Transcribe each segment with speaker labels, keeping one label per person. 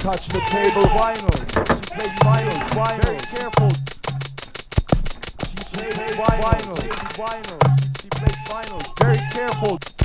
Speaker 1: touch the table. Vinyl. She plays vinyl. Vinyl. Very careful. She plays vinyl. Vinyl. She plays vinyl. Very careful.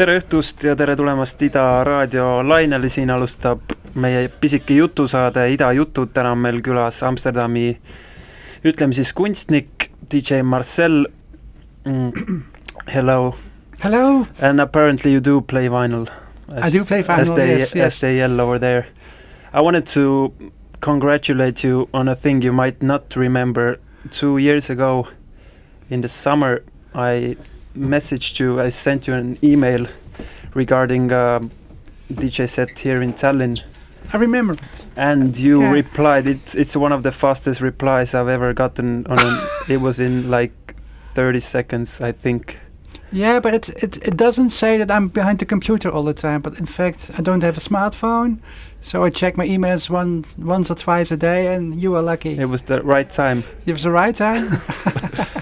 Speaker 2: Tere õhtust ja tere tulemast Ida raadio lainele, siin alustab meie pisike jutusaade Ida jutud, täna on meil külas Amsterdami ütleme siis kunstnik DJ Marcel mm. Hello
Speaker 3: Hello.
Speaker 2: and apparently you do play vinyl.
Speaker 3: I do play vinyl,
Speaker 2: as they,
Speaker 3: yes, yes.
Speaker 2: As they yell over there. I wanted to congratulate you on a thing you might not remember. Two years ago, in the summer, I messaged you. I sent you an email regarding uh, a DJ set here in Tallinn,
Speaker 3: I remember it.
Speaker 2: and you
Speaker 3: Yeah.
Speaker 2: replied. It's it's one of the fastest replies I've ever gotten. On an, it was in like thirty seconds, I think.
Speaker 3: Yeah, but it, it it doesn't say that I'm behind the computer all the time. But in fact, I don't have a smartphone, so I check my emails once once or twice a day. And you were lucky.
Speaker 2: It was the right time.
Speaker 3: It was the right time.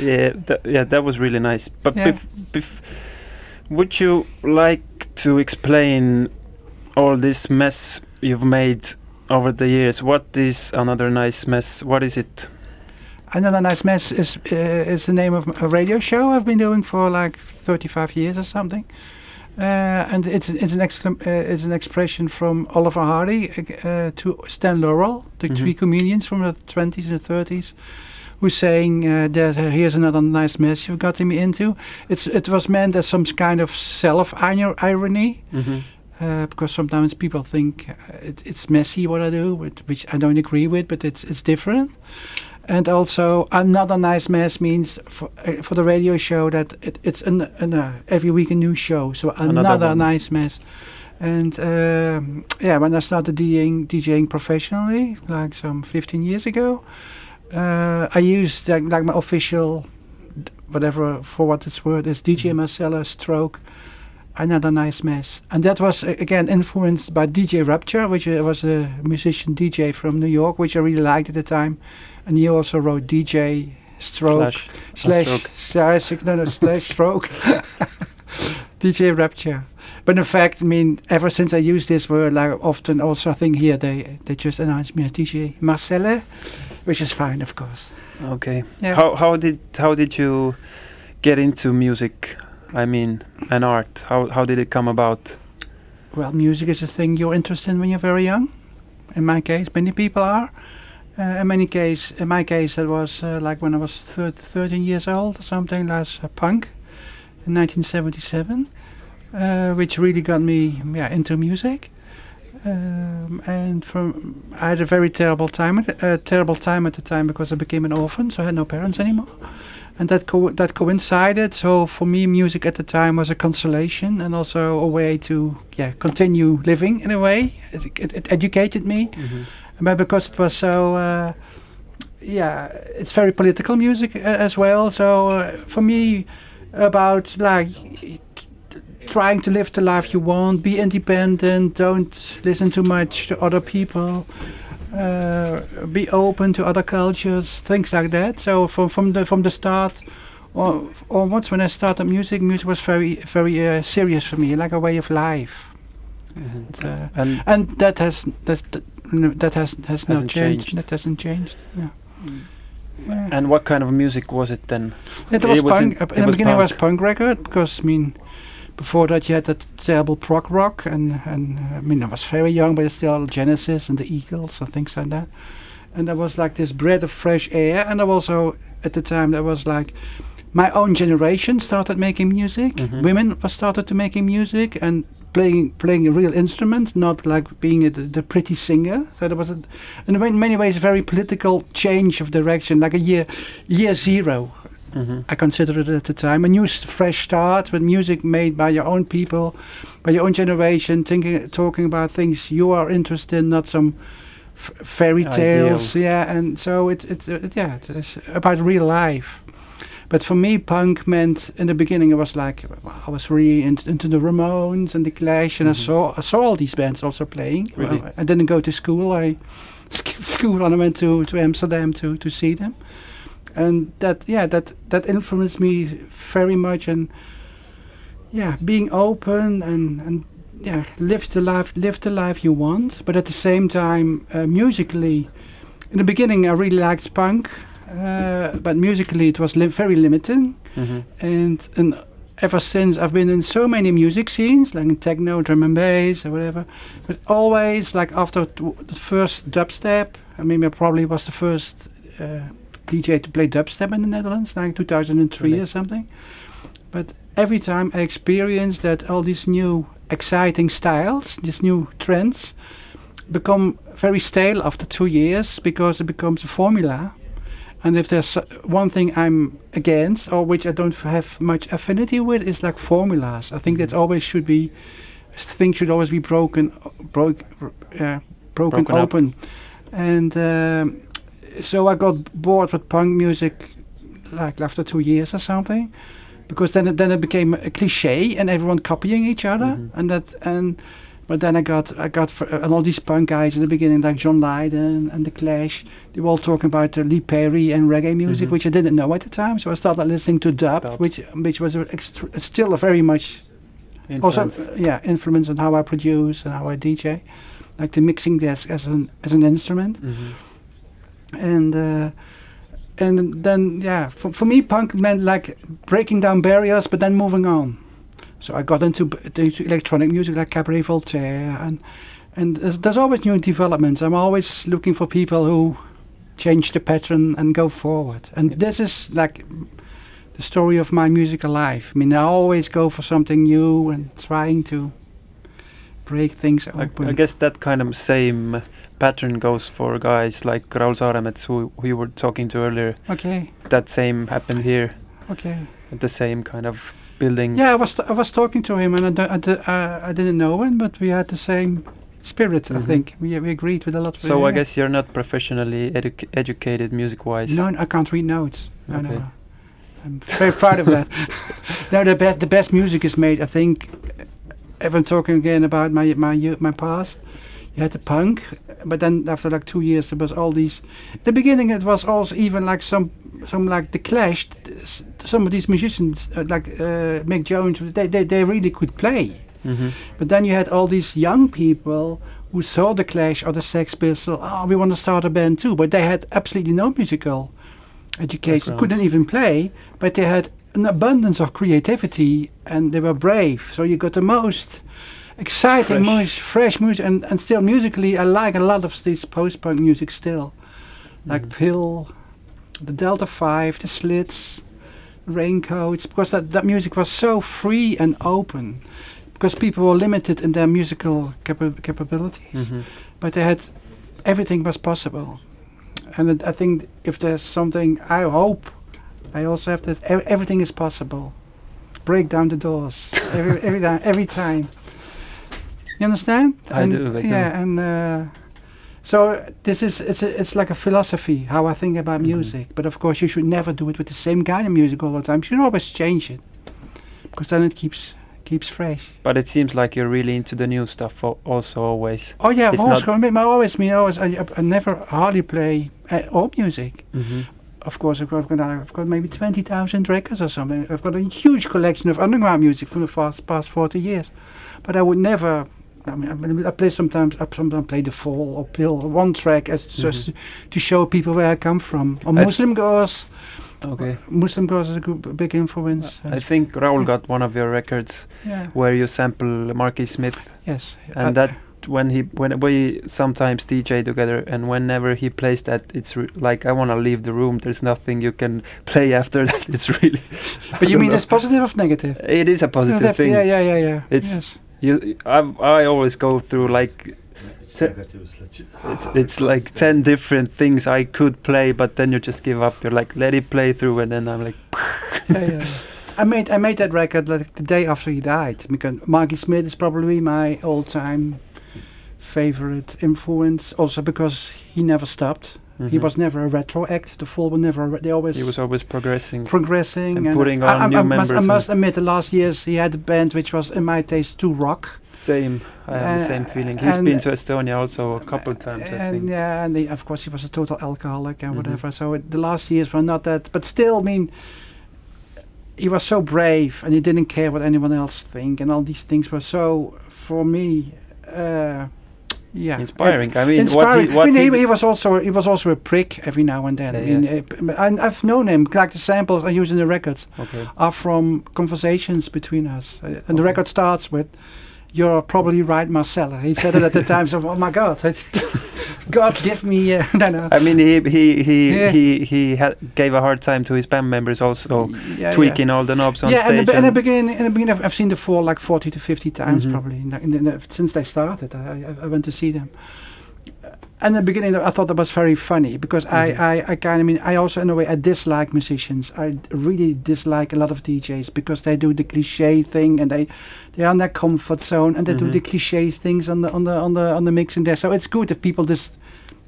Speaker 2: Yeah, th- yeah, that was really nice. But
Speaker 3: Yeah.
Speaker 2: bef- bef- would you like to explain all this mess you've made over the years? What is another nice mess? What is it?
Speaker 3: Another nice mess is uh, is the name of a radio show I've been doing for like 35 years or something. Uh, and it's it's an exclam- uh, it's an expression from Oliver Hardy uh, to Stan Laurel, the
Speaker 2: Mhm.
Speaker 3: three comedians from the 20s and the 30s, who's saying uh, that uh, here's another nice mess you've gotten me into. It's it was meant as some kind of self irony.
Speaker 2: Mm-hmm.
Speaker 3: Uh, because sometimes people think uh, it, it's messy what I do, which, which I don't agree with, but it's it's different. And also, another nice mess means for uh, for the radio show that it, it's an, an uh, every week a new show. So
Speaker 2: Another
Speaker 3: another, nice mess. And um, yeah, when I started DJing, DJing professionally, like some 15 years ago, uh, I used like, like my official, whatever for what it's worth, is DJ Marcelle Stroke another nice mess. And that was uh, again influenced by DJ Rupture, which uh, was a musician DJ from New York, which I really liked at the time. And he also wrote DJ Stroke
Speaker 2: Slash.
Speaker 3: slash
Speaker 2: stroke.
Speaker 3: slash no, no, slash stroke DJ Rupture. But in fact, I mean, ever since I used this word, like often also I think here they they just announce me as DJ Marcelle, which is fine, of course.
Speaker 2: Okay.
Speaker 3: Yeah.
Speaker 2: How how did how did you get into music? I mean, and art. How how did it come about?
Speaker 3: Well, music is a thing you're interested in when you're very young. In my case, many people are. Uh, in many case, in my case, that was uh, like when I was thir- 13 years old or something. That's uh, punk in 1977, uh, which really got me yeah into music. Um, and from I had a very terrible time, at, uh, terrible time at the time because I became an orphan, so I had no parents anymore, and that co- that coincided. So for me, music at the time was a consolation and also a way to yeah continue living in a way. It, it, it educated me, but because it was so. Uh, yeah, it's very political music uh, as well. So uh, for me, about like trying to live the life you want, be independent, don't listen too much to other people, uh, be open to other cultures, things like that. So from from the from the start, or once when I started music, music was very very uh, serious for me, like a way of life. And, uh,
Speaker 2: And
Speaker 3: and that has that that has has not changed.
Speaker 2: changed.
Speaker 3: That hasn't changed. Yeah. Yeah.
Speaker 2: and what kind of music was it then?
Speaker 3: It was
Speaker 2: it was
Speaker 3: punk.
Speaker 2: in-
Speaker 3: uh,
Speaker 2: it
Speaker 3: in the
Speaker 2: was
Speaker 3: beginning, it was
Speaker 2: punk.
Speaker 3: punk record because I mean, Before that, you had that terrible prog rock, and and uh, I mean, I was very young, but still Genesis and the Eagles and things like that. And there was like this breath of fresh air, and there also at the time there was like my own generation started making music.
Speaker 2: Mhm.
Speaker 3: Women started to making music and playing playing a real instrument, not like being a, the pretty singer. So there was a, in many- many ways a very political change of direction, like a year year zero.
Speaker 2: Hmm
Speaker 3: I considered it at the time a new fresh start with music made by your own people, by your own generation, thinking, talking about things you are interested in, not some f- fairy tales. Yeah, and so it, it, it yeah, it's about real life. But for me, punk meant in the beginning it was like I was really in, into the Ramones and the Clash, and
Speaker 2: Mhm.
Speaker 3: I saw I saw all these bands also playing.
Speaker 2: Really?
Speaker 3: Well, I didn't go to school. I skipped school and I went to, to Amsterdam to, to see them and that yeah that that influenced me very much and yeah being open and and yeah live the life live the life you want but at the same time uh, musically in the beginning i really liked punk uh, but musically it was li- very limiting
Speaker 2: hmm
Speaker 3: and and ever since I've been in so many music scenes, like in techno, drum and bass, or whatever. But always, like after t- the first dubstep, I mean, I probably was the first uh, DJ to play dubstep in the Netherlands, like 2003
Speaker 2: Really?
Speaker 3: or something. But every time I experience that all these new exciting styles, these new trends, become very stale after two years because it becomes a formula. And if there's one thing I'm against, or which I don't have much affinity with, is like formulas. I think that always should be, things should always be broken, broke, uh, broken,
Speaker 2: Broken up.
Speaker 3: open. And um, so I got bored with punk music, like after two years or something, because then it, then it became a cliche and everyone copying each other,
Speaker 2: Mhm.
Speaker 3: and that and. But then I got I got f- and all these punk guys in the beginning, like John Lydon and the Clash. They were all talking about uh, Lee Perry and reggae music,
Speaker 2: Mhm.
Speaker 3: which I didn't know at the time. So I started listening to dub,
Speaker 2: Dubs.
Speaker 3: which which was a still a very much also uh, yeah influence on how I produce and how I DJ, like the mixing desk as an as an instrument
Speaker 2: Mhm.
Speaker 3: And uh, and then yeah for, for me punk meant like breaking down barriers but then moving on. So i got into, into electronic music like cabaret voltaire and and there's, there's always new developments. I'm always looking for people who change the pattern and go forward. And
Speaker 2: Yeah.
Speaker 3: this is like the story of my musical life. I mean i always go for something new and trying to break things
Speaker 2: I,
Speaker 3: open.
Speaker 2: I guess that kind of same pattern goes for guys like Raul Saaremets, who, who you were talking to earlier.
Speaker 3: okay
Speaker 2: That same happened here.
Speaker 3: okay At
Speaker 2: The same kind of building.
Speaker 3: Yeah, I was I was talking to him, and I, I, uh, I didn't know him, but we had the same spirit. I
Speaker 2: Mhm.
Speaker 3: think we we agreed with a lot.
Speaker 2: So I guess you're not professionally edu- educated music-wise.
Speaker 3: no, I can't read notes. No,
Speaker 2: Okay.
Speaker 3: no. I'm very proud of that. no, the best the best music is made. I think. If I'm talking again about my my my past, you had the punk, but then after like two years, there was all these. The beginning, it was also even like some some like the Clash. Some of these musicians, uh, like uh, Mick Jones, they, they they really could play.
Speaker 2: hmm
Speaker 3: But then you had all these young people who saw the Clash or the Sex Pistols. Oh, we want to start a band too. But they had absolutely no musical education. Couldn't even play. But they had an abundance of creativity and they were brave. So you got the most exciting,
Speaker 2: Fresh.
Speaker 3: most fresh music. And, and still musically, I like a lot of this post-punk music still. Like
Speaker 2: Mhm.
Speaker 3: PiL, the Delta 5, the Slits, Raincoats. Because that, that music was so free and open because people were limited in their musical capa- capabilities,
Speaker 2: hmm
Speaker 3: but they had everything was possible. And it, I think if there's something, I hope, I also have that ev- everything is possible. Break down the doors every every. Every time. You understand?
Speaker 2: I
Speaker 3: And-
Speaker 2: do, I do.
Speaker 3: Yeah, and uh, so this is it's a, it's like a philosophy how I think about
Speaker 2: Mhm.
Speaker 3: music. But of course, you should never do it with the same kind of music all the time. You should always change it because then it keeps keeps fresh.
Speaker 2: But it seems like you're really into the new stuff al- also always.
Speaker 3: Oh yeah,
Speaker 2: It's
Speaker 3: I've always, I always, mean, always, I, I- I never hardly play uh, old music.
Speaker 2: hmm
Speaker 3: Of course, I've got, I've got, I've got maybe twenty thousand records or something. I've got a huge collection of underground music from the past, past forty years, but I would never I mean, I, mean, I play sometimes. I sometimes play the fall or PiL one track as mm-hmm. just to, show people where I come from. Or Muslimgauze.
Speaker 2: Okay.
Speaker 3: Muslimgauze is a good, big influence.
Speaker 2: I think Raul got one of your records
Speaker 3: yeah.
Speaker 2: where you sample Marky Smith,
Speaker 3: Yes.
Speaker 2: and
Speaker 3: I-
Speaker 2: that when he when we sometimes DJ together, and whenever he plays that, it's like I want to leave the room. There's nothing you can play after that. It's really.
Speaker 3: But you mean
Speaker 2: know.
Speaker 3: it's positive or negative?
Speaker 2: It is a positive
Speaker 3: yeah,
Speaker 2: thing.
Speaker 3: Yeah, yeah, yeah, yeah.
Speaker 2: It's-
Speaker 3: yes.
Speaker 2: You, I, I always go through like it's it's like ten different things I could play, but then you just give up. You're like, let it play through, and then I'm like.
Speaker 3: I made I made that record like the day after he died because Marky Smith is probably my all-time favorite influence. Also because he never stopped. He
Speaker 2: mhm.
Speaker 3: was never a retro act. The Fall were never. They always
Speaker 2: he was always progressing.
Speaker 3: progressing
Speaker 2: and putting
Speaker 3: I,
Speaker 2: on
Speaker 3: I,
Speaker 2: new
Speaker 3: I must, I
Speaker 2: members
Speaker 3: must
Speaker 2: and-
Speaker 3: admit, the last years he had a band which was, in my taste, too rock.
Speaker 2: Same. I have the
Speaker 3: Uh,
Speaker 2: same feeling. He's been to Estonia also a couple times. I
Speaker 3: and
Speaker 2: think.
Speaker 3: yeah, and he, of course he was a total alcoholic and
Speaker 2: Mhm.
Speaker 3: whatever. So it, the last years were not that, but still, I mean, he was so brave and he didn't care what anyone else think, and all these things were so for me, uh, yeah,
Speaker 2: Inspiring. I mean,
Speaker 3: Inspiring.
Speaker 2: what he, what
Speaker 3: I mean,
Speaker 2: he,
Speaker 3: he, was also he was also a prick every now and then.
Speaker 2: Yeah,
Speaker 3: I mean, uh, p- I, I've known him. Like the samples I use in the records
Speaker 2: okay.
Speaker 3: are from conversations between us, uh, and the record starts with. You're probably right, Marcelle. He said it at the time. So, oh my God, God, give me. Uh, no, no.
Speaker 2: I mean, he he he
Speaker 3: Yeah.
Speaker 2: he he ha- gave a hard time to his band members also,
Speaker 3: yeah,
Speaker 2: tweaking all the knobs on
Speaker 3: yeah,
Speaker 2: stage.
Speaker 3: the, in the
Speaker 2: and-
Speaker 3: beginning, in the beginning, I've, I've seen the Fall like forty to fifty times
Speaker 2: Mhm.
Speaker 3: probably in the, in the, since they started. I, I, I went to see them. And in the beginning, I thought that was very funny because
Speaker 2: Mhm.
Speaker 3: I, I, I kind of mean I also in a way I dislike musicians. I really dislike a lot of DJs because they do the cliche thing and they they are in their comfort zone and they do
Speaker 2: Mhm.
Speaker 3: the cliche things on the on the on the on the mixing there. So it's good if people just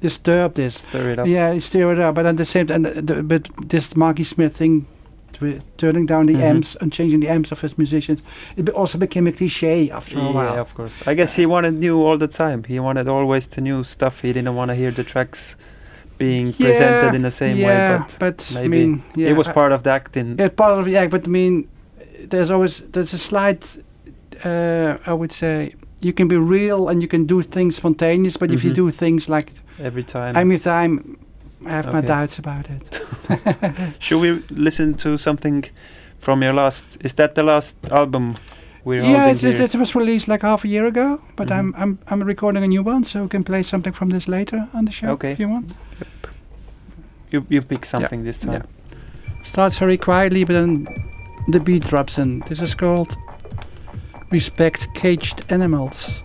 Speaker 3: disturb this.
Speaker 2: stir it up.
Speaker 3: Yeah, stir it up. But at the same time, but this Marky Smith thing, turning down the
Speaker 2: Mhm.
Speaker 3: amps and changing the amps of his musicians, it also became a cliche after a while.
Speaker 2: Yeah, of course. I guess he wanted new all the time. He wanted always the new stuff. He didn't want to hear the tracks being presented in the same
Speaker 3: yeah,
Speaker 2: way. But
Speaker 3: I
Speaker 2: maybe
Speaker 3: mean, yeah,
Speaker 2: it was
Speaker 3: I-
Speaker 2: part of the acting.
Speaker 3: it's part of the act. But I mean, there's always there's a slight, uh, I would say. You can be real and you can do things spontaneous, but if you
Speaker 2: Mhm.
Speaker 3: do things like
Speaker 2: every time.
Speaker 3: I'm with time, I have my doubts about it.
Speaker 2: Should we listen to something from your last? Is that the last album we're
Speaker 3: yeah,
Speaker 2: holding
Speaker 3: it's, it, it was released like half a year ago, but
Speaker 2: Mhm.
Speaker 3: I'm I'm I'm recording a new one, so we can play something from this later on the show
Speaker 2: Okay.
Speaker 3: if you want. Yep.
Speaker 2: You you pick something this time.
Speaker 3: yeah. Starts very quietly, but then the beat drops in. This is called "Respect Caged Animals."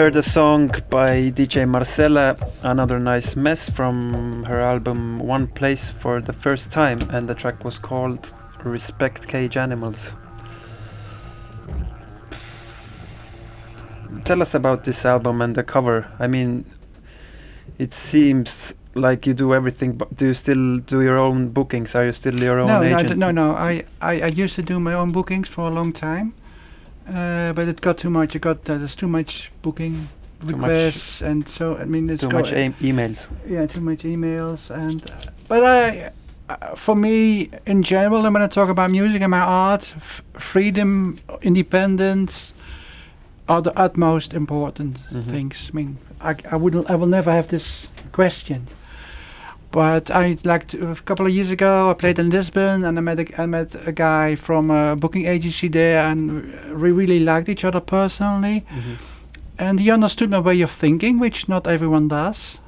Speaker 2: Heard a song by DJ Marcelle, Another Nice Mess from her album One Place for the first time, and the track was called Respect Cage Animals. Tell us about this album and the cover. I mean, it seems like you do everything, but do you still do your own bookings? Are you still your own
Speaker 3: no, no,
Speaker 2: agent?
Speaker 3: d- no, no. I, I, I used to do my own bookings for a long time, uh, but it got too much. It got uh, there's too much booking
Speaker 2: Too much-
Speaker 3: requests, and so I mean it's
Speaker 2: Too much e- emails.
Speaker 3: yeah, too much emails, and uh, but I, uh, for me in general, and when I talk about music and my art, f- freedom, independence, are the utmost important
Speaker 2: Mhm.
Speaker 3: things. I mean, I, I wouldn't, I will never have this question. But I like to, a couple of years ago, I played in Lisbon, and I met a, I met a guy from a booking agency there, and we really liked each other personally
Speaker 2: Mhm.
Speaker 3: and he understood my way of thinking, which not everyone does.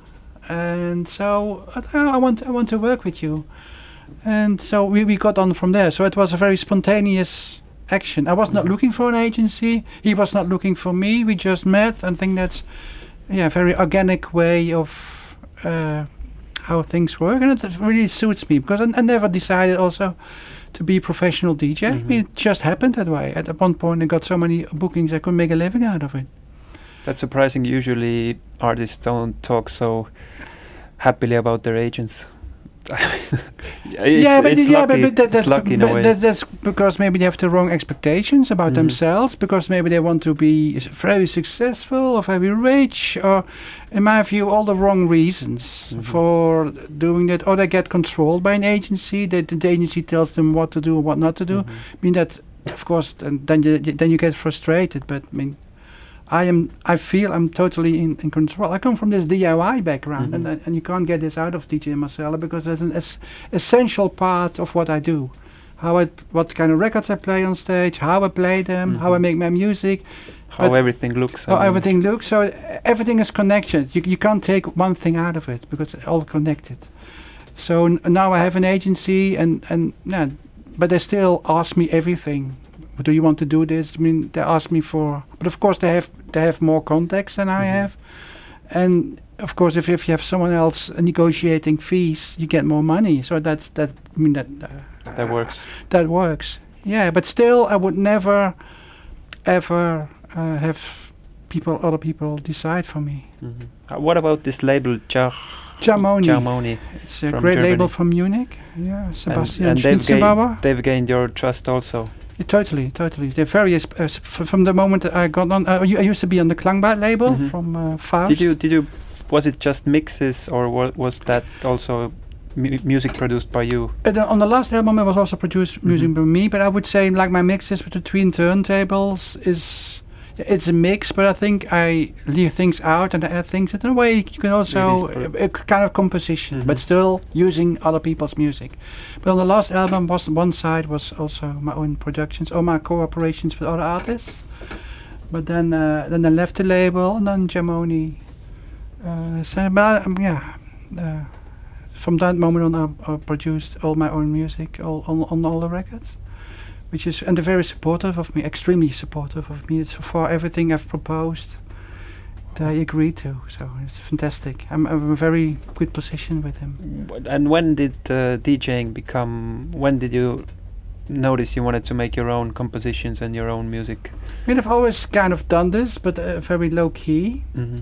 Speaker 3: And so I, "Oh, I want I want to work with you, and so we, we got on from there. So it was a very spontaneous action. I was not
Speaker 2: Mhm.
Speaker 3: looking for an agency. He was not looking for me. We just met, and I think that's yeah, a very organic way of uh, how things work, and it really suits me because I, I never decided also to be a professional DJ.
Speaker 2: Mhm.
Speaker 3: It just happened that way. At one point, I got so many bookings I could make a living out of it.
Speaker 2: That's surprising. Usually, artists don't talk so happily about their agents. it's,
Speaker 3: yeah, but
Speaker 2: it's
Speaker 3: yeah,
Speaker 2: lucky.
Speaker 3: but, but that, that's
Speaker 2: lucky in
Speaker 3: but
Speaker 2: a way.
Speaker 3: that- that's because maybe they have the wrong expectations about
Speaker 2: Mhm.
Speaker 3: themselves. Because maybe they want to be very successful or very rich, or, in my view, all the wrong reasons
Speaker 2: Mhm.
Speaker 3: for doing that. Or they get controlled by an agency. That the agency tells them what to do and what not to do.
Speaker 2: Mhm.
Speaker 3: I mean that, of course, then then you, then you get frustrated. But I mean. I am. I feel I'm totally in, in control. I come from this DIY background, and
Speaker 2: Mhm.
Speaker 3: and you can't get this out of DJ Marcelle because it's an es- essential part of what I do. How I, what kind of records I play on stage, how I play them, how I
Speaker 2: Mhm.
Speaker 3: make my music,
Speaker 2: How
Speaker 3: but-
Speaker 2: everything looks.
Speaker 3: how
Speaker 2: and-
Speaker 3: everything looks. So everything is connected. You you can't take one thing out of it because it's all connected. So n- now I have an agency, and and yeah, but they still ask me everything. Do you want to do this? I mean, they ask me for, but of course they have they have more contacts than I
Speaker 2: Mhm.
Speaker 3: have, and of course if if you have someone else negotiating fees, you get more money. So that's that. I mean that. Uh,
Speaker 2: That works.
Speaker 3: that works. Yeah, but still, I would never, ever uh, have people, other people decide for me.
Speaker 2: Mhm. Uh, what about this label, Jar-
Speaker 3: Jahmoni,
Speaker 2: Jarmoni?
Speaker 3: it's a great
Speaker 2: Germany.
Speaker 3: label from Munich. Yeah, Sebastian
Speaker 2: and they've gained, they've gained your trust also.
Speaker 3: Yeah, totally, totally. They're very uh, from the moment that I got on. Uh, I used to be on the Klangbad label
Speaker 2: Mhm.
Speaker 3: from uh, Faust.
Speaker 2: Did you? Did you? Was it just mixes, or wa- was that also mu- music produced by you?
Speaker 3: Uh, the- on the last album, it was also produced music
Speaker 2: Mhm.
Speaker 3: by me, but I would say like my mixes between turntables is it's a mix, but I think I leave things out and I add things. In a way, you can also a, a kind of composition,
Speaker 2: Mhm.
Speaker 3: but still using other people's music. But on the last album, was one side was also my own productions or my cooperations with other artists. But then, uh, then I left the label, and then Jahmoni. Uh, so, but um, yeah. Uh, from that moment on, I, I produced all my own music, all on, on all the records, which is and they're very supportive of me, extremely supportive of me. So far, everything I've proposed, they agreed to. So it's fantastic. I'm, I'm in a very good position with them.
Speaker 2: And when did uh, DJing become? When did you notice you wanted to make your own compositions and your own music?
Speaker 3: I mean, I've always kind of done this, but uh, very low key.
Speaker 2: hmm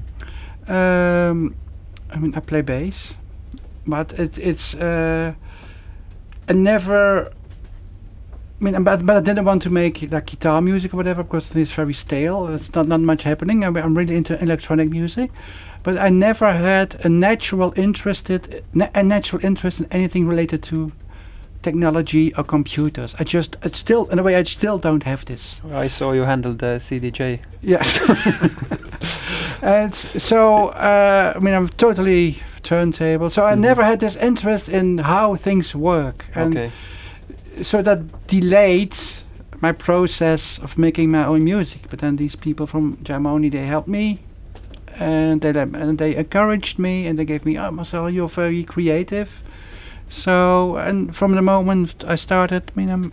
Speaker 3: Um, I mean, I play bass, but it, it's uh, I never. I mean, but, but I didn't want to make like guitar music or whatever because it's very stale. It's not not much happening. I'm, I'm really into electronic music, but I never had a natural interested na- a natural interest in anything related to technology or computers. I just it's still in a way I still don't have this.
Speaker 2: I saw you handle the CDJ.
Speaker 3: Yes. and so, uh, I mean, I'm totally turntable. So I
Speaker 2: Mhm.
Speaker 3: never had this interest in how things work. And
Speaker 2: okay.
Speaker 3: So that delayed my process of making my own music. But then these people from Jahmoni, they helped me. And they, let- and they encouraged me and they gave me, oh, Marcelle, you're very creative. So, and from the moment I started, I mean, I'm,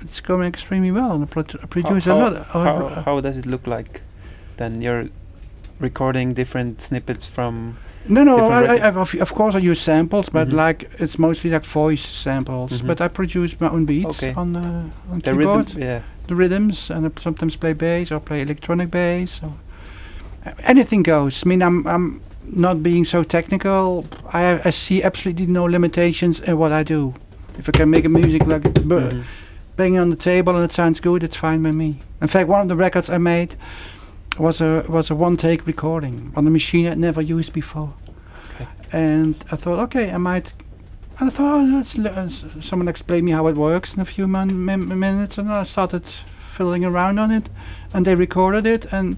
Speaker 3: it's going extremely well. And I, pro- I produce
Speaker 2: how,
Speaker 3: a lot.
Speaker 2: How, how does it look like? Then you're recording different snippets from.
Speaker 3: No, no. I, I. I, of, of course, I use samples, but
Speaker 2: Mhm.
Speaker 3: like it's mostly like voice samples.
Speaker 2: Mhm.
Speaker 3: But I produce my own beats
Speaker 2: Okay.
Speaker 3: on uh, on
Speaker 2: The
Speaker 3: keyboard,
Speaker 2: rhythm, yeah.
Speaker 3: the rhythms, and I sometimes play bass or play electronic bass. Or anything goes. I mean, I'm I'm not being so technical. I I see absolutely no limitations in what I do. If I can make a music like b-
Speaker 2: Mhm.
Speaker 3: banging on the table and it sounds good, it's fine by me. In fact, one of the records I made was a was a one take recording on a machine I'd never used before.
Speaker 2: Okay.
Speaker 3: And I thought, okay, I might. And I thought, oh, let's, le- uh, someone explain me how it works in a few minutes, and I started fiddling around on it, and they recorded it, and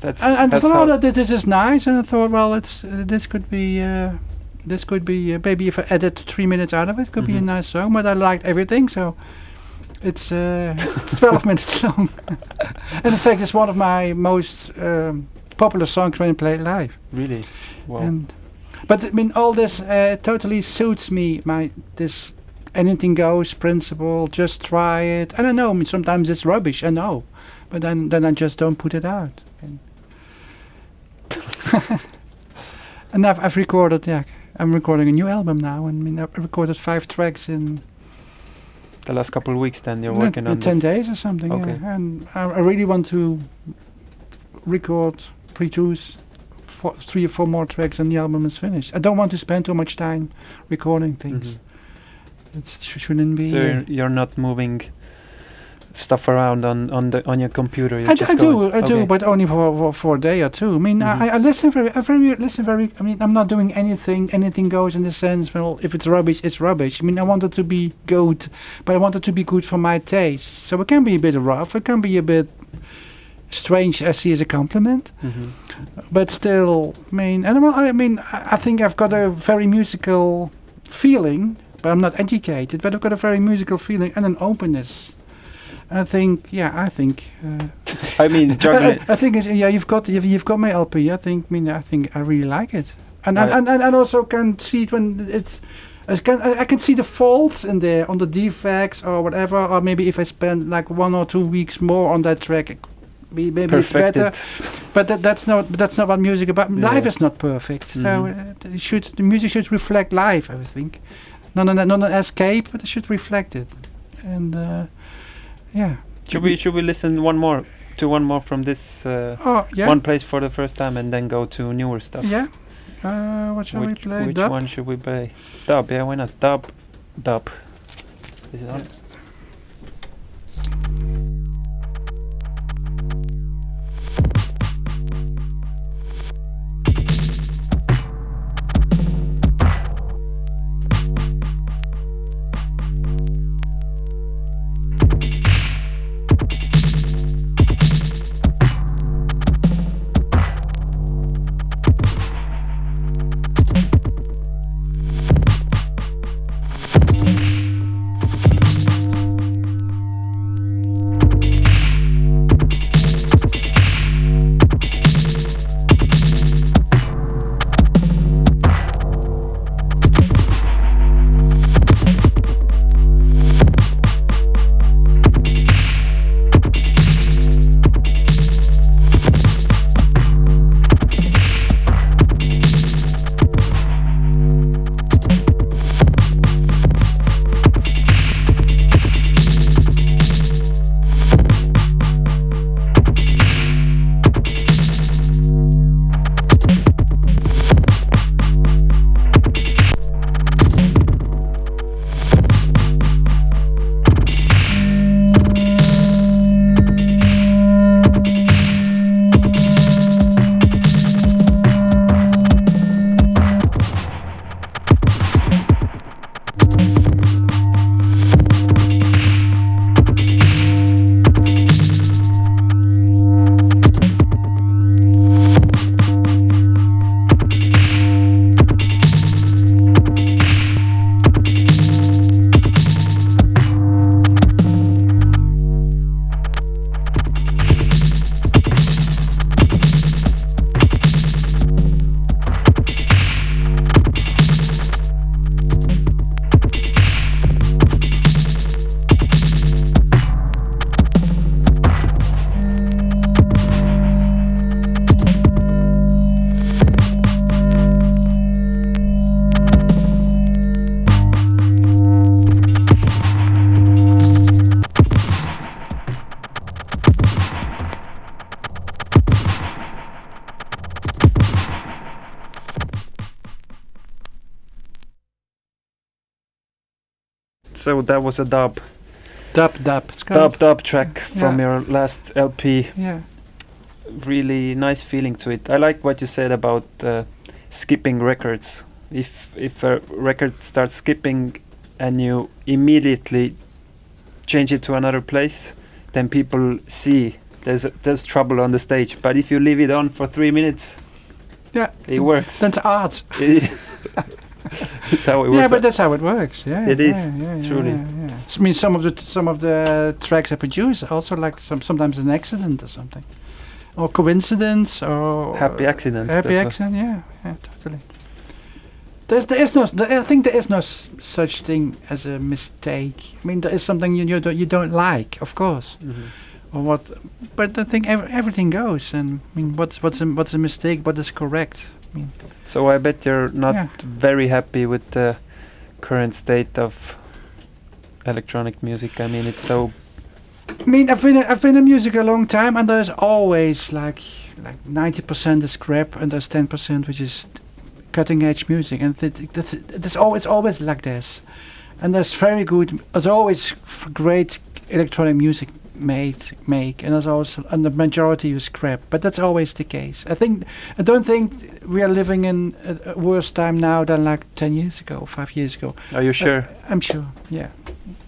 Speaker 2: That's
Speaker 3: and, and I thought, oh, that this, is nice, and I thought, well, it's uh, this could be. Uh, this could be uh, maybe if I edit three minutes out of it, could be a
Speaker 2: Mhm.
Speaker 3: nice song. But I liked everything, so it's uh, 12 minutes long. and in fact, it's one of my most um, popular songs when I play it live.
Speaker 2: really. Wow.
Speaker 3: And but I mean, all this uh, totally suits me. My this anything goes principle. Just try it. I don't know. I mean, sometimes it's rubbish. I know, but then then I just don't put it out. And, and I've I've recorded. Yeah, I'm recording a new album now. And I mean, I've recorded five tracks in
Speaker 2: the last couple of weeks, then you're
Speaker 3: no,
Speaker 2: working on
Speaker 3: ten
Speaker 2: this.
Speaker 3: days or something.
Speaker 2: Okay.
Speaker 3: Yeah. And I, I really want to record, produce four, three or four more tracks, and the album is finished. I don't want to spend too much time recording things.
Speaker 2: Mhm.
Speaker 3: It sh- shouldn't be.
Speaker 2: So you're, you're not moving stuff around on on the on your computer.
Speaker 3: I, I do, I do, but only for, for for a day or two. I mean,
Speaker 2: Mhm.
Speaker 3: I, I listen very, I very listen very. I mean, I'm not doing anything. Anything goes in the sense. Well, if it's rubbish, it's rubbish. I mean, I want it to be good, but I want it to be good for my taste. So it can be a bit rough. It can be a bit strange. I see as a compliment,
Speaker 2: Mhm.
Speaker 3: but still, I mean, and well, I mean, I I think I've got a very musical feeling, but I'm not educated. But I've got a very musical feeling and an openness. I think, yeah, I think. Uh,
Speaker 2: I mean, juggling.
Speaker 3: I, I think it's, yeah, you've got you've, you've got my LP. I think, I mean, I think I really like it, and and,
Speaker 2: I-
Speaker 3: and, and, and also can see it when it's. I can I can see the faults in there on the defects or whatever, or maybe if I spend like one or two weeks more on that track, it could be maybe it's better.
Speaker 2: perfected.
Speaker 3: But that, that's not that's not what music about.
Speaker 2: Yeah.
Speaker 3: Life is not perfect, so
Speaker 2: Mhm.
Speaker 3: uh, it should the music should reflect life. I think, not an not an escape, but it should reflect it, and uh, yeah.
Speaker 2: Should we should we listen one more to one more from this uh,
Speaker 3: Oh yeah.
Speaker 2: one place for the first time and then go to newer stuff?
Speaker 3: Yeah. Uh, what shall we
Speaker 2: which
Speaker 3: play?
Speaker 2: which
Speaker 3: Dub?
Speaker 2: one should we play? Dub, yeah, why not? Dub, dub. Is it on? So that was a dub,
Speaker 3: Dub dub.
Speaker 2: Dub, dub track from
Speaker 3: Yeah.
Speaker 2: your last LP.
Speaker 3: Yeah.
Speaker 2: Really nice feeling to it. I like what you said about uh, skipping records. If if a record starts skipping and you immediately change it to another place, then people see there's there's trouble on the stage. But if you leave it on for three minutes,
Speaker 3: Yeah.
Speaker 2: it works.
Speaker 3: That's art.
Speaker 2: it's how it works.
Speaker 3: Yeah, but that's how it works. Yeah,
Speaker 2: It is,
Speaker 3: yeah, yeah,
Speaker 2: truly.
Speaker 3: Yeah. I mean, some of the some of the tracks I produce also like some sometimes an accident or something, or coincidence or
Speaker 2: happy accidents.
Speaker 3: happy accident. Yeah, yeah, totally. There's, there is no. There, I think there is no s- such thing as a mistake. I mean, there is something you you don't, you don't like, of course,
Speaker 2: Mhm.
Speaker 3: or what. But I think ev- everything goes. And I mean, what's what's a, what's a mistake? What is correct?
Speaker 2: So I bet you're not
Speaker 3: Yeah.
Speaker 2: very happy with the current state of electronic music. I mean, it's so
Speaker 3: I mean, I've been I've been in music a long time, and there's always like like ninety percent is crap, and there's ten percent which is cutting edge music, and that's that's it's always always like this. And there's very good. There's always f- great electronic music made make, and there's also and the majority is crap. But that's always the case. I think I don't think we are living in a, a worse time now than like ten years ago, five years ago.
Speaker 2: Are you sure?
Speaker 3: I'm sure, yeah.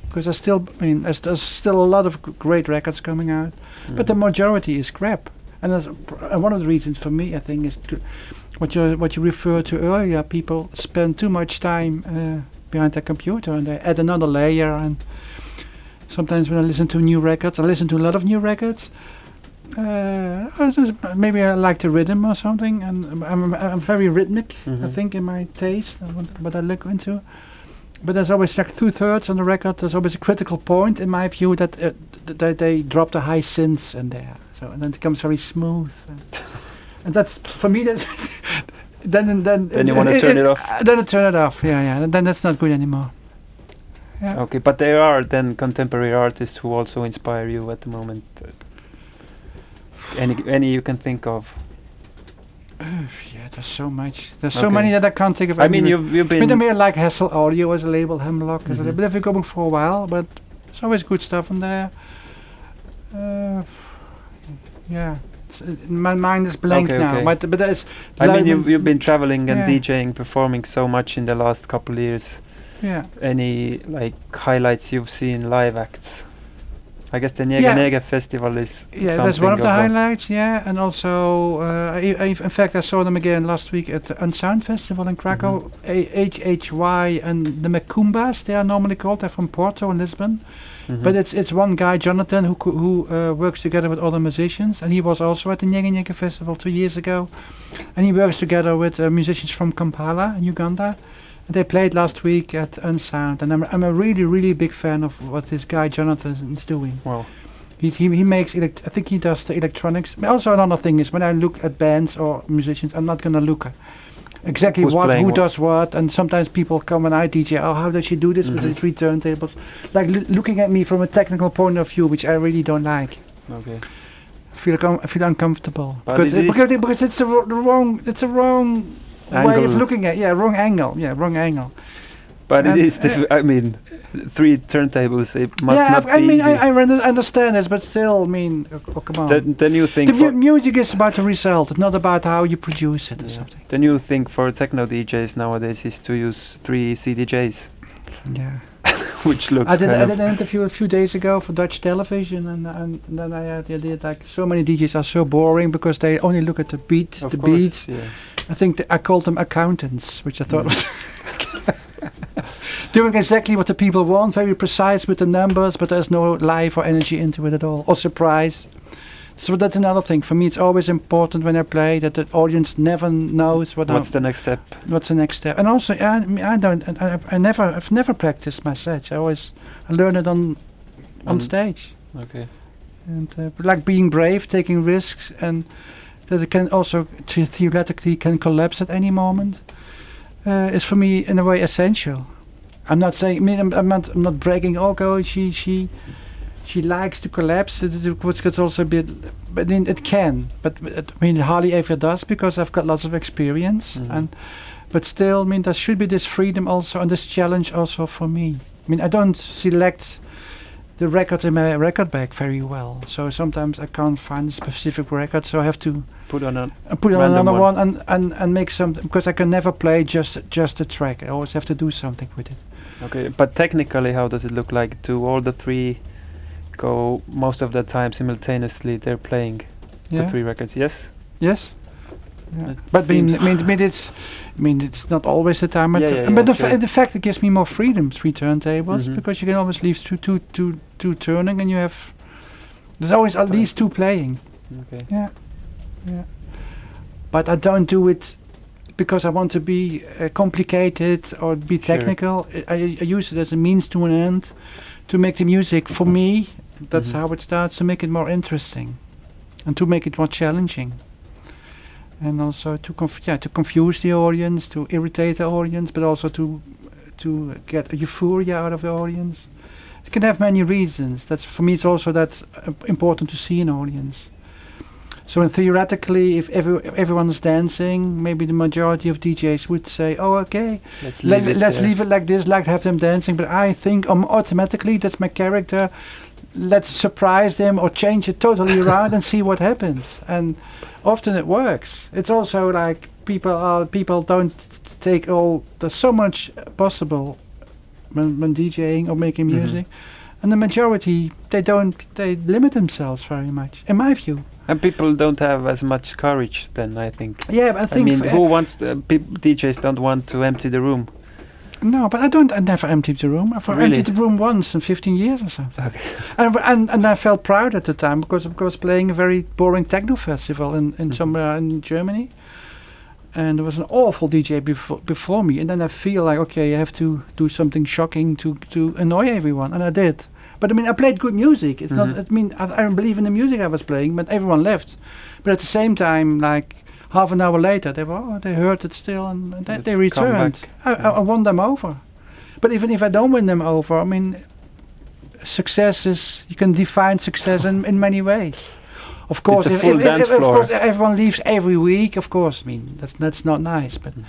Speaker 3: Because there's still, I mean, there's, there's still a lot of great records coming out, but the majority is crap. And, that's, pr- and one of the reasons for me, I think, is to, what you what you referred to earlier. People spend too much time uh, behind their computer, and they add another layer. And sometimes when I listen to new records, I listen to a lot of new records. Uh, maybe I like the rhythm or something, and I'm, I'm, very rhythmic. I
Speaker 2: Mhm.
Speaker 3: think in my taste, and what, I look into. But there's always like two thirds on the record. There's always a critical point in my view that uh, th- they, they drop the high synths in there, so and then it becomes very smooth. And, and that's for me. That's then then
Speaker 2: Then you wanna turn it off?
Speaker 3: uh, Then I turn it off. Yeah, yeah. Then that's not good anymore. Yeah.
Speaker 2: Okay, but there are then contemporary artists who also inspire you at the moment. Uh, Any any you can think of?
Speaker 3: yeah, there's so much. There's so many that I can't think of.
Speaker 2: I mean, you've you've
Speaker 3: I mean, I
Speaker 2: been
Speaker 3: I like Hessle Audio as a label, Hemlock, as a
Speaker 2: Mhm.
Speaker 3: label. They've been going for a while, but there's always good stuff in there. Uh, yeah, my mind is blank
Speaker 2: Okay,
Speaker 3: now.
Speaker 2: okay.
Speaker 3: But but it's.
Speaker 2: I mean, you've you've been traveling and
Speaker 3: Yeah.
Speaker 2: DJing, performing so much in the last couple of years.
Speaker 3: Yeah,
Speaker 2: Any like highlights you've seen live acts? I guess the Nyege
Speaker 3: Yeah.
Speaker 2: Nyege festival is
Speaker 3: yeah. That's one of the highlights. Yeah, and also, uh, I, I, in fact, I saw them again last week at the Unsound Festival in Krakow.
Speaker 2: Mm-hmm.
Speaker 3: HHY and the Macumbas, they are normally called. They're from Porto and Lisbon.
Speaker 2: Mhm.
Speaker 3: But it's it's one guy, Jonathan, who who uh, works together with other musicians, and he was also at the Nyege Nyege Festival two years ago, and he works together with uh, musicians from Kampala in Uganda. They played last week at Unsound, and I'm I'm a really really big fan of what this guy Jonathan is doing.
Speaker 2: Wow.
Speaker 3: He he, he makes elect- I think he does the electronics. But Also another thing is when I look at bands or musicians, I'm not gonna look. Exactly
Speaker 2: Who's
Speaker 3: what, who
Speaker 2: what.
Speaker 3: does what, and sometimes people come and I DJ. Oh, how does she do this
Speaker 2: Mhm.
Speaker 3: with the three turntables? Like l- looking at me from a technical point of view, which I really don't like.
Speaker 2: Okay.
Speaker 3: I feel com- I feel uncomfortable
Speaker 2: But
Speaker 3: because
Speaker 2: it
Speaker 3: because, because it's the, wro- the wrong it's a wrong way of looking at yeah wrong angle yeah wrong angle.
Speaker 2: But
Speaker 3: And,
Speaker 2: it is. Uh, Diff- I mean, three turntables. It must
Speaker 3: yeah,
Speaker 2: not
Speaker 3: I, I
Speaker 2: be
Speaker 3: mean
Speaker 2: easy.
Speaker 3: I, I understand this, but still, I mean, oh, oh, come on.
Speaker 2: then, then you
Speaker 3: the
Speaker 2: think.
Speaker 3: mu-
Speaker 2: For,
Speaker 3: music is about the result, not about how you produce it or
Speaker 2: Yeah.
Speaker 3: something.
Speaker 2: the new thing for techno DJs nowadays is to use three CDJs,
Speaker 3: Yeah.
Speaker 2: which looks
Speaker 3: I did, I did an interview a few days ago for Dutch television, and, and then I had the idea like so many DJs are so boring because they only look at the beats,
Speaker 2: of
Speaker 3: the
Speaker 2: course,
Speaker 3: beats.
Speaker 2: Yeah.
Speaker 3: I think th- I called them accountants, which I thought
Speaker 2: Mm.
Speaker 3: was doing exactly what the people want, very precise with the numbers, but there's no life or energy into it at all, or surprise. So that's another thing. For me, it's always important when I play that the audience never knows what
Speaker 2: What's
Speaker 3: I'm-
Speaker 2: the next step?
Speaker 3: what's the next step. And also, I, I don't, I, I never, I've never practiced my sets. I always, I learn it on, on
Speaker 2: On-
Speaker 3: stage,
Speaker 2: Okay.
Speaker 3: and uh, like being brave, taking risks, and that it can also the- theoretically can collapse at any moment. Uh, is for me in a way essential. I'm not saying, I mean, I'm, I'm not, I'm not bragging. Oh, go, she, she, she likes to collapse. Which gets also a bit, but I mean, it can. But it, I mean, it hardly ever does because I've got lots of experience
Speaker 2: Mhm.
Speaker 3: and. But still, I mean, there should be this freedom also and this challenge also for me. I mean, I don't select the records in my record bag very well. So sometimes I can't find a specific record, so I have to
Speaker 2: Put on a
Speaker 3: uh, put on another
Speaker 2: one.
Speaker 3: one, and, and, and make something because I can never play just just a track. I always have to do something with it.
Speaker 2: okay, but technically, how does it look like? Do all the three go most of the time simultaneously? They're playing the three records. Yes.
Speaker 3: Yes. Yeah. But I mean, I mean, mean, it's, I mean, it's not always the time. But,
Speaker 2: Yeah, yeah,
Speaker 3: but the,
Speaker 2: sure.
Speaker 3: the fact it gives me more freedom, three turntables,
Speaker 2: Mhm.
Speaker 3: because you can always leave two, two, two, two turning, and you have. There's always at least two playing.
Speaker 2: Okay.
Speaker 3: Yeah, yeah. But I don't do it because I want to be uh, complicated or be technical. I, I I use it as a means to an end to make the music for me. That's
Speaker 2: Mhm.
Speaker 3: how it starts to make it more interesting and to make it more challenging. And also to conf- yeah to confuse the audience, to irritate the audience, but also to to get a euphoria out of the audience. It can have many reasons. That's for me. It's also that uh, important to see an audience. So theoretically, if every, everyone is dancing, maybe the majority of DJs would say, "Oh, okay,
Speaker 2: Let's
Speaker 3: let,
Speaker 2: leave it
Speaker 3: let's leave it like this, like have them dancing." But I think um, automatically that's my character. Let's surprise them or change it totally around and see what happens. And often it works. It's also like people are people don't take all. There's so much possible when, when DJing or making
Speaker 2: Mhm.
Speaker 3: music, and the majority they don't. They limit themselves very much, in my view.
Speaker 2: And people don't have as much courage then, I think.
Speaker 3: Yeah, but I
Speaker 2: I,
Speaker 3: think
Speaker 2: mean,
Speaker 3: f-
Speaker 2: who wants to, peop DJs don't want to empty the room.
Speaker 3: No, but I don't. I never emptied the room. I've
Speaker 2: Really?
Speaker 3: emptied the room once in 15 years or something.
Speaker 2: Okay.
Speaker 3: And, and and I felt proud at the time because of course playing a very boring techno festival in, in
Speaker 2: Mhm.
Speaker 3: somewhere in Germany, and there was an awful DJ before before me, and then I feel like okay, I have to do something shocking to to annoy everyone, and I did. But I mean, I played good music. It's
Speaker 2: Mhm.
Speaker 3: not. I mean, I, I don't believe in the music I was playing, but everyone left. But at the same time, like half an hour later, they were oh, they heard it still, and they, they returned. I, I, I won them over. But even if I don't win them over, I mean, success is you can define success in, in many ways. Of course,
Speaker 2: a
Speaker 3: if,
Speaker 2: full
Speaker 3: if, if, of course everyone leaves every week. Of course, I mean that's that's not nice. But
Speaker 2: Mhm.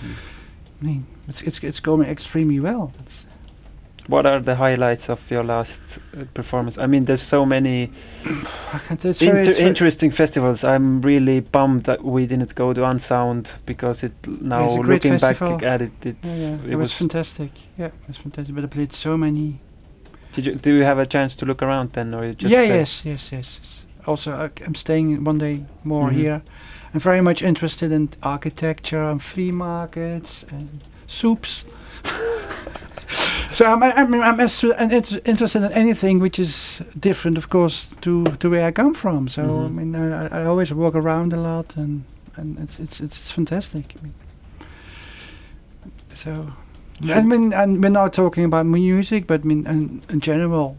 Speaker 3: I mean, it's it's it's going extremely well.
Speaker 2: What are the highlights of your last uh, performance? I mean, there's so many
Speaker 3: I can't, it's very,
Speaker 2: inter-
Speaker 3: very-
Speaker 2: interesting festivals. I'm really bummed that we didn't go to Unsound because it now looking
Speaker 3: festival.
Speaker 2: back at it, it's
Speaker 3: yeah, yeah,
Speaker 2: it,
Speaker 3: it, was,
Speaker 2: was.
Speaker 3: fantastic. Yeah, it was fantastic. But I played so many.
Speaker 2: Did you do you have a chance to look around then, or you just?
Speaker 3: yeah, yes, yes, yes. yes. Also, I, I'm staying one day more
Speaker 2: Mhm.
Speaker 3: here. I'm very much interested in architecture and flea markets and soups. so I'm I'm I'm as- interested in anything which is different, of course, to to where I come from. So I
Speaker 2: Mhm.
Speaker 3: mean, I, I always walk around a lot, and and it's it's it's, it's fantastic. I mean, so. I mean, and we're not talking about music, but I mean, in, in general,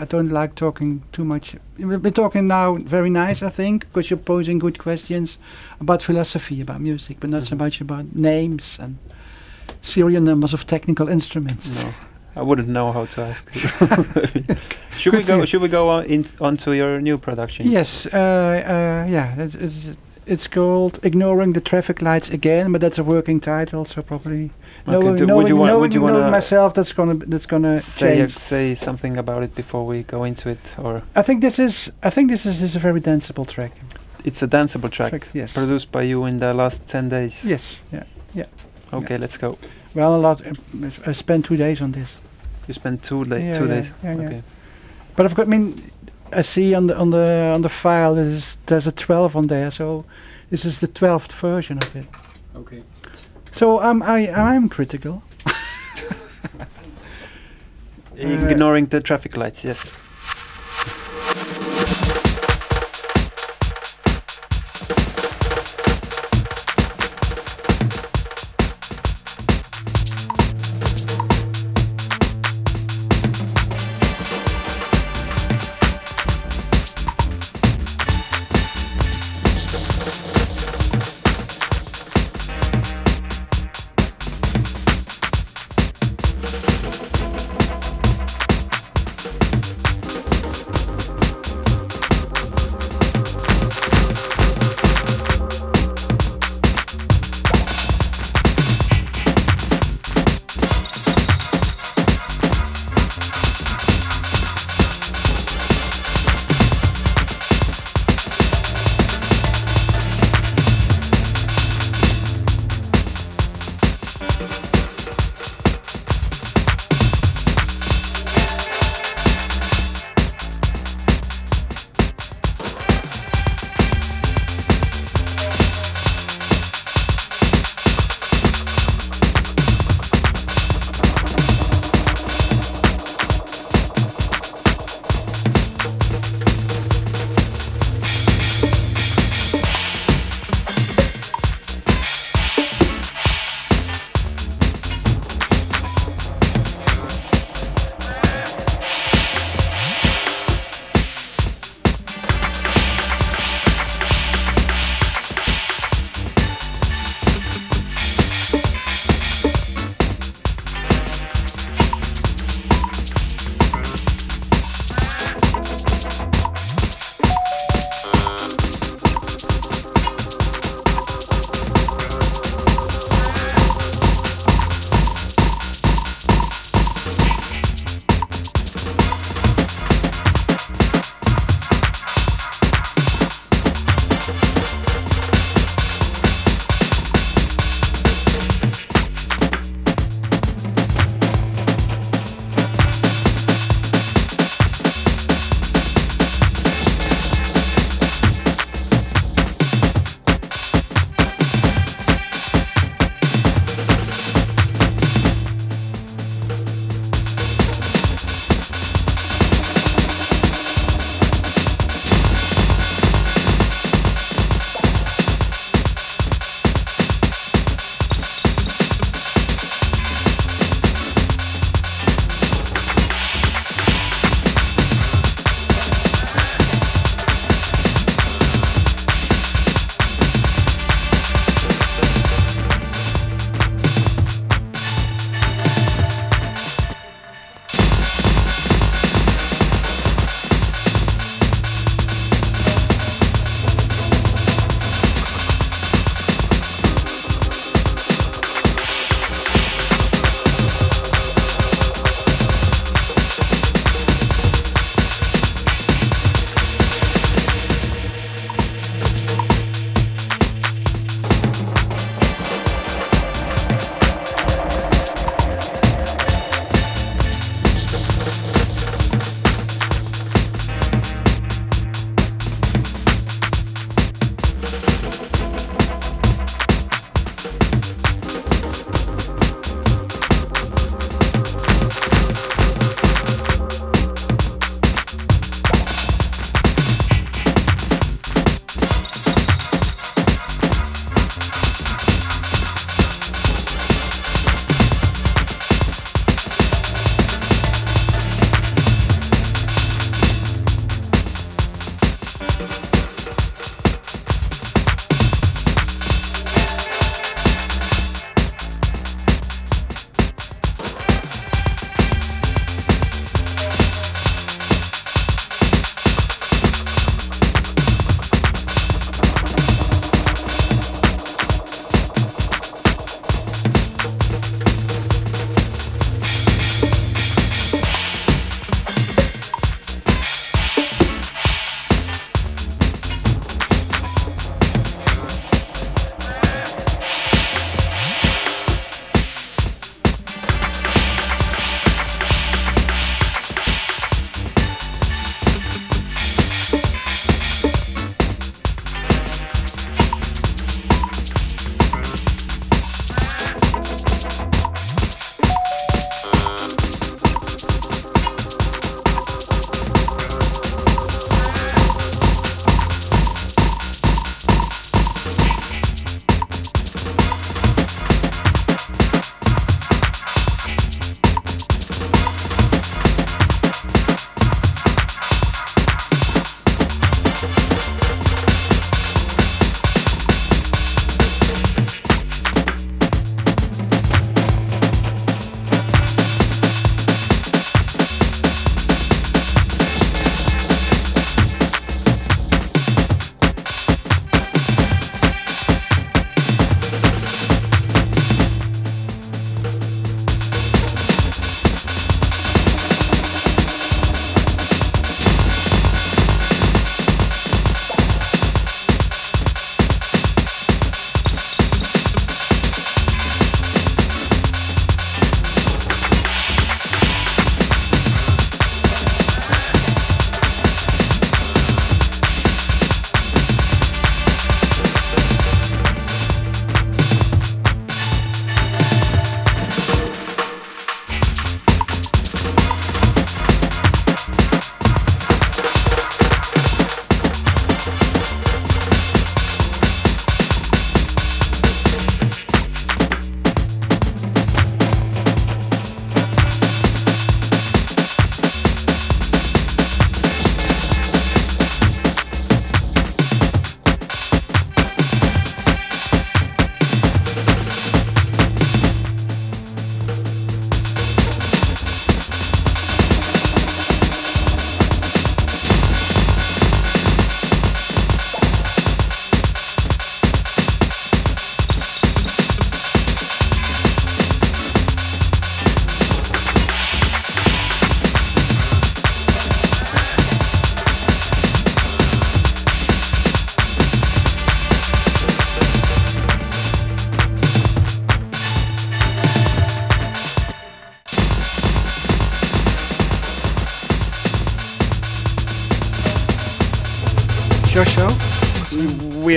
Speaker 3: I don't like talking too much. We- We're talking now very nice, I think, because you're posing good questions about philosophy, about music, but not so
Speaker 2: Mhm.
Speaker 3: much about names and serial numbers of technical instruments.
Speaker 2: No, I wouldn't know how to ask. should we
Speaker 3: Good for
Speaker 2: go?
Speaker 3: you.
Speaker 2: Should we go on in, onto your new production?
Speaker 3: Yes, uh, uh, yeah, it's, it's, it's called "Ignoring the Traffic Lights Again," but that's a working title, so probably
Speaker 2: Okay,
Speaker 3: knowing,
Speaker 2: do-
Speaker 3: knowing,
Speaker 2: want?
Speaker 3: knowing,
Speaker 2: Would you
Speaker 3: knowing
Speaker 2: want
Speaker 3: myself, that's gonna that's gonna
Speaker 2: say
Speaker 3: change.
Speaker 2: say something about it before we go into it, or
Speaker 3: I think this is I think this is, is a very danceable track.
Speaker 2: it's a danceable track,
Speaker 3: track yes.
Speaker 2: produced by you in the last ten days?
Speaker 3: Yes, Yeah. yeah.
Speaker 2: Okay, let's go.
Speaker 3: Well, a lot. uh, I spent two days on this.
Speaker 2: You spent two da-
Speaker 3: Yeah,
Speaker 2: two
Speaker 3: yeah,
Speaker 2: days.
Speaker 3: yeah, yeah.
Speaker 2: okay.
Speaker 3: But I've got. I mean, I see on the on the on the file there's there's a 12 on there, so this is the 12th version of it.
Speaker 2: Okay.
Speaker 3: So I'm I I'm critical.
Speaker 2: Ignoring the traffic lights. Yes.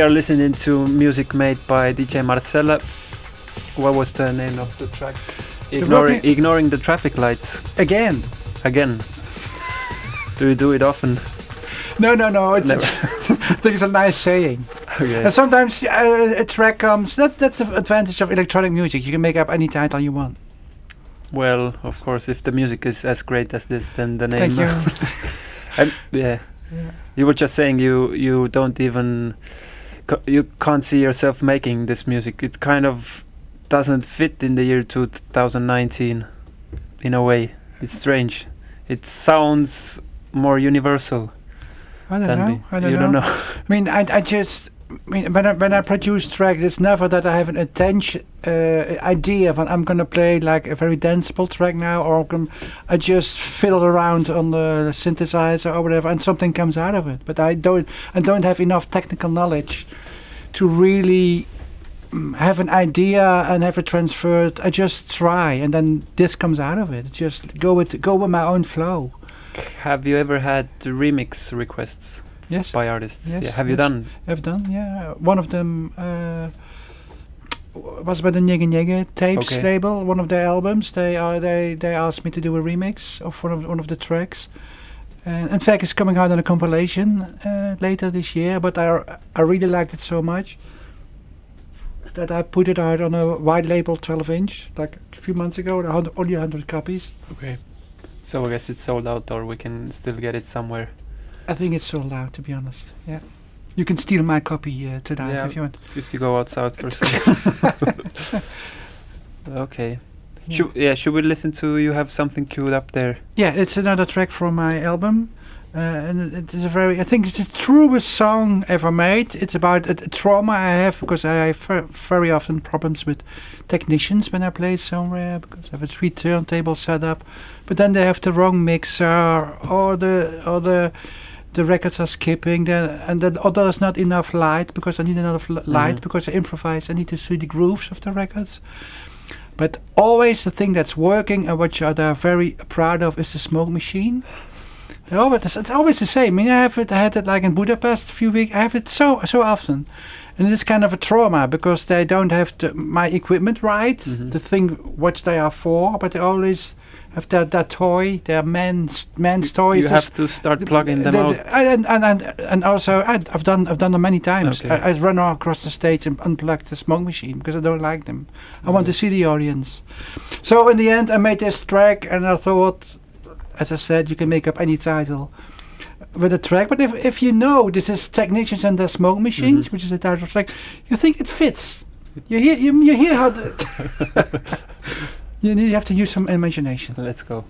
Speaker 2: Are listening to music made by DJ Marcelle. What was the name of the track? Ignoring, ignoring the traffic lights
Speaker 3: Again.
Speaker 2: again. do you do it often?
Speaker 3: No, no, no. It's,
Speaker 2: Never.
Speaker 3: I think it's a nice saying.
Speaker 2: Okay.
Speaker 3: And sometimes uh, a track comes. That's that's the advantage of electronic music. You can make up any title you want.
Speaker 2: Well, of course, if the music is as great as this, then the name.
Speaker 3: Thank you.
Speaker 2: Yeah.
Speaker 3: Yeah.
Speaker 2: You were just saying you you don't even you can't see yourself making this music. It kind of doesn't fit in the year 2019 in a way. It's strange. It sounds more universal
Speaker 3: I don't know.
Speaker 2: me.
Speaker 3: I don't
Speaker 2: you
Speaker 3: know.
Speaker 2: don't know.
Speaker 3: I mean, I, I just, when I, when I produce tracks, it's never that I have an intention, uh, idea of I'm going to play like a very danceable track now, or I just fiddle around on the synthesizer or whatever, and something comes out of it. But I don't, I don't have enough technical knowledge to really mm, have an idea and have it transferred. I just try, and then this comes out of it. Just go with go with my own flow.
Speaker 2: Have you ever had remix requests
Speaker 3: Yes.
Speaker 2: by artists?
Speaker 3: Yes,
Speaker 2: yeah. Have you done?
Speaker 3: I've done, yeah. One of them uh, was by the Nyege Nyege tapes
Speaker 2: Okay.
Speaker 3: label. One of their albums. They are they they asked me to do a remix of one of one of the tracks. And in fact, it's coming out on a compilation uh, later this year. But I I really liked it so much that I put it out on a wide label, 12 inch, like a few months ago. Only 100 copies.
Speaker 2: Okay. So I guess it's sold out, or we can still get it somewhere.
Speaker 3: I think it's sold out, to be honest. Yeah. You can steal my copy uh, tonight
Speaker 2: Yeah.
Speaker 3: if you want.
Speaker 2: If you go outside first. okay.
Speaker 3: Yeah.
Speaker 2: Should, yeah, should we listen to you have something queued up there?
Speaker 3: Yeah, it's another track from my album. Uh, and it is a very, I think it's the truest song ever made. It's about a, a trauma I have because I have very often problems with technicians when I play somewhere because I have a three turntable set up, but then they have the wrong mixer or the or the the records are skipping, then and then or there's not enough light because I need enough l- light
Speaker 2: Mhm.
Speaker 3: because I improvise. I need to see the grooves of the records. But always the thing that's working and what you are very proud of is the smoke machine. They're always, it's, it's always the same. I mean, I have it. I had it like in Budapest a few weeks. I have it so so often, and it's kind of a trauma because they don't have the, my equipment right,
Speaker 2: mm-hmm.
Speaker 3: the thing what they are for. But they always have that that toy, their men's men's toys.
Speaker 2: you have to start plugging them out.
Speaker 3: and, and, and, and also, I, I've done I've done them many times.
Speaker 2: Okay.
Speaker 3: I, I run all across the stage and unplug the smoke machine because I don't like them. I want to mm-hmm. see the audience. So in the end, I made this track, and I thought, as I said, you can make up any title with a track. But if if you know this is technicians and their smoke machines,
Speaker 2: Mhm.
Speaker 3: which is the title of the track, you think it fits. You hear you, you hear how. The you, you have to use some imagination.
Speaker 2: Let's go.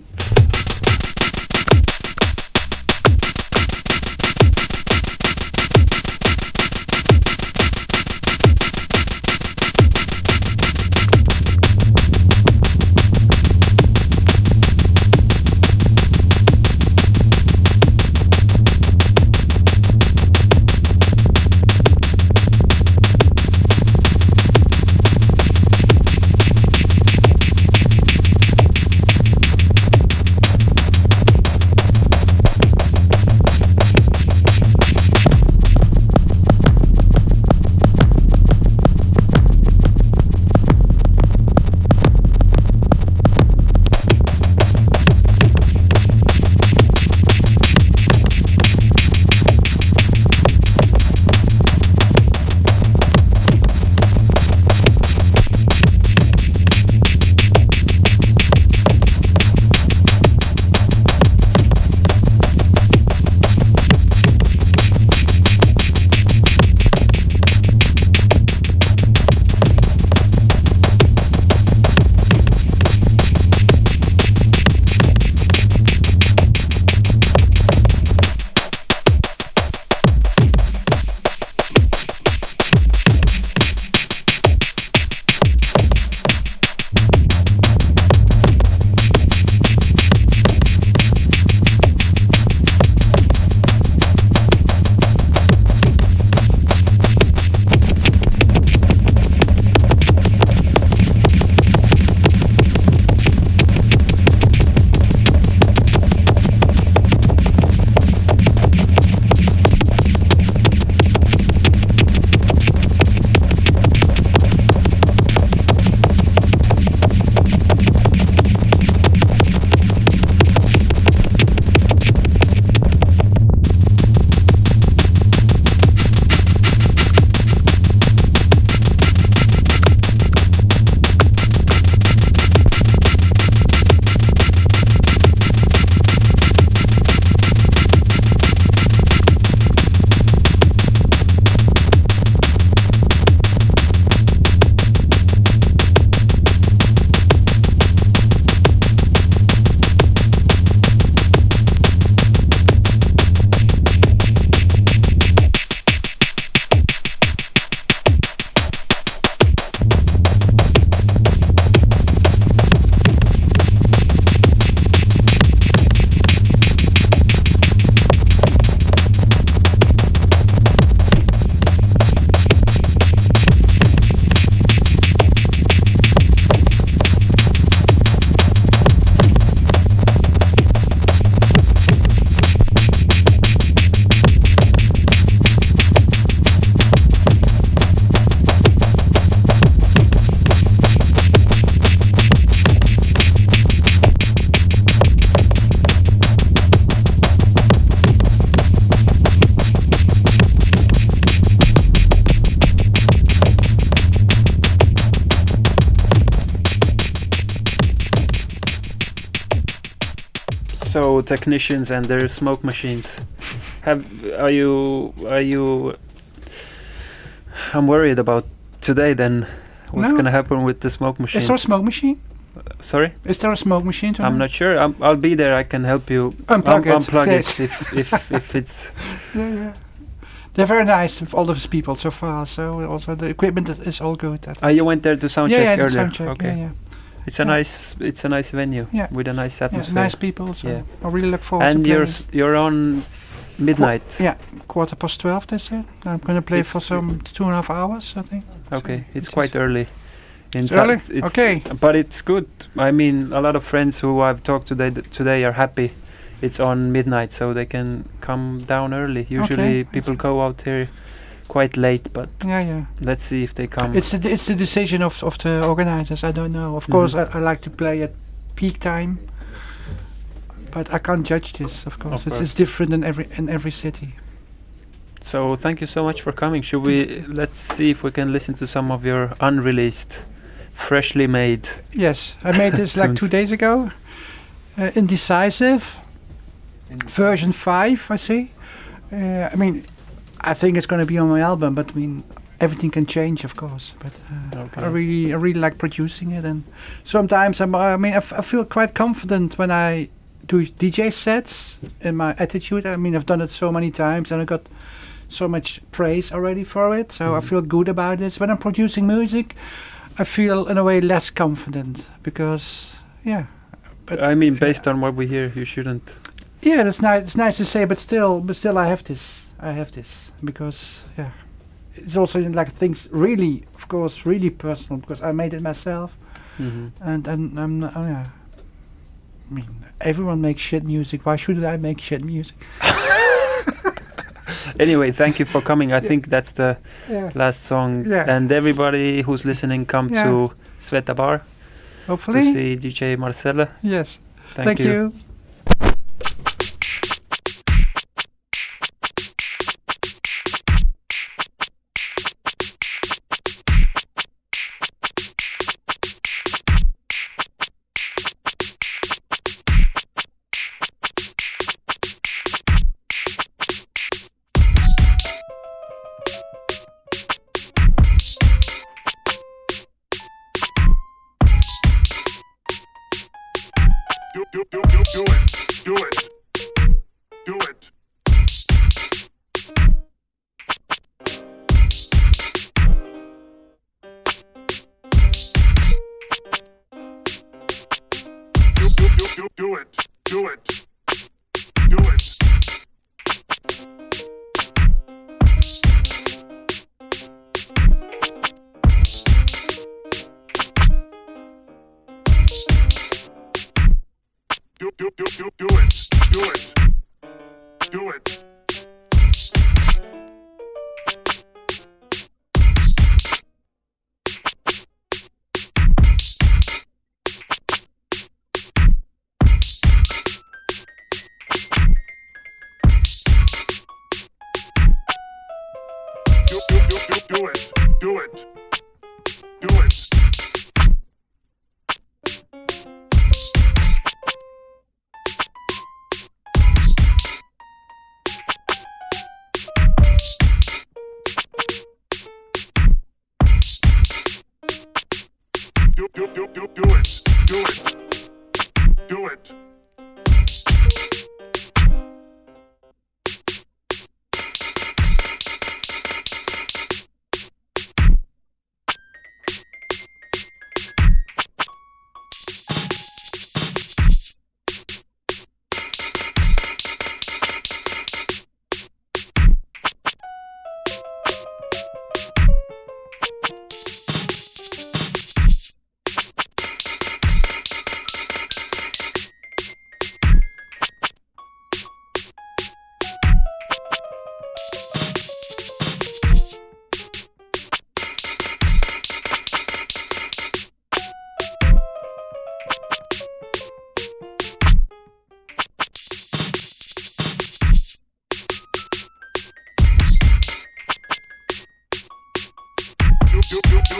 Speaker 2: Technicians and their smoke machines. Have are you are you? I'm worried about today. Then what's
Speaker 3: No.
Speaker 2: gonna happen with the smoke machines?
Speaker 3: Is there a smoke machine?
Speaker 2: Sorry,
Speaker 3: Is there a smoke machine? Tonight?
Speaker 2: I'm not sure. I'm, I'll be there. I can help you
Speaker 3: Unplug
Speaker 2: un-
Speaker 3: it.
Speaker 2: unplug
Speaker 3: Yes.
Speaker 2: it if, if if it's.
Speaker 3: Yeah, yeah. They're very nice, all those people so far. So also the equipment is- all good. I.
Speaker 2: Oh, you went there to sound
Speaker 3: yeah,
Speaker 2: check
Speaker 3: yeah,
Speaker 2: earlier.
Speaker 3: sound check.
Speaker 2: okay,
Speaker 3: Yeah, yeah.
Speaker 2: It's a
Speaker 3: Yeah.
Speaker 2: nice it's a nice venue
Speaker 3: Yeah.
Speaker 2: with a nice
Speaker 3: yeah
Speaker 2: atmosphere.
Speaker 3: nice people. So
Speaker 2: Yeah.
Speaker 3: I really look forward
Speaker 2: and
Speaker 3: to
Speaker 2: you're s- you're on midnight.
Speaker 3: Yeah, quarter past twelve. They said I'm going to play
Speaker 2: It's
Speaker 3: for some two and a half hours. I think.
Speaker 2: Okay,
Speaker 3: So
Speaker 2: it's quite early. In
Speaker 3: It's early?
Speaker 2: It's,
Speaker 3: Okay.
Speaker 2: but it's good. I mean, a lot of friends who I've talked today th- today are happy. It's on midnight, so they can come down early. Usually,
Speaker 3: that's
Speaker 2: people go out here quite late, but
Speaker 3: Yeah, yeah.
Speaker 2: let's see if they come.
Speaker 3: It's the it's the decision of of the organizers. I don't know. Of course, I, I like to play at peak time, but I can't judge this. Of course, it's, it's different in every in every city.
Speaker 2: so thank you so much for coming. Should we? Let's see if we can listen to some of your unreleased, freshly made.
Speaker 3: Yes, I made this like two days ago. Uh, indecisive version five. I see. Uh, I mean, I think it's going to be on my album, but I mean, everything can change, of course. But uh,
Speaker 2: Okay.
Speaker 3: I really, I really like producing it, and sometimes I'm. I mean, I, f- I feel quite confident when I do DJ sets in my attitude. I mean, I've done it so many times, and I got so much praise already for it. So I
Speaker 2: Mhm.
Speaker 3: feel good about this. When I'm producing music, I feel in a way less confident because, yeah, but
Speaker 2: I mean, based on what we hear, you shouldn't.
Speaker 3: yeah, that's nice. It's nice to say, but still, but still, I have this. I have this because yeah, it's also like things really, of course, really personal because I made it myself,
Speaker 2: Mhm.
Speaker 3: and and I'm not, oh, yeah. I mean, everyone makes shit music. Why should I make shit music?
Speaker 2: Anyway, thank you for coming. I think that's the
Speaker 3: Yeah.
Speaker 2: last song.
Speaker 3: Yeah.
Speaker 2: And everybody who's listening, come
Speaker 3: Yeah.
Speaker 2: to Sveta Bar
Speaker 3: Hopefully.
Speaker 2: to see DJ Marcelle.
Speaker 3: yes.
Speaker 2: Thank,
Speaker 3: Thank,
Speaker 2: you.
Speaker 3: you.
Speaker 4: Do, do, it. Do it.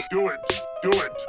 Speaker 4: Do, it. Do it.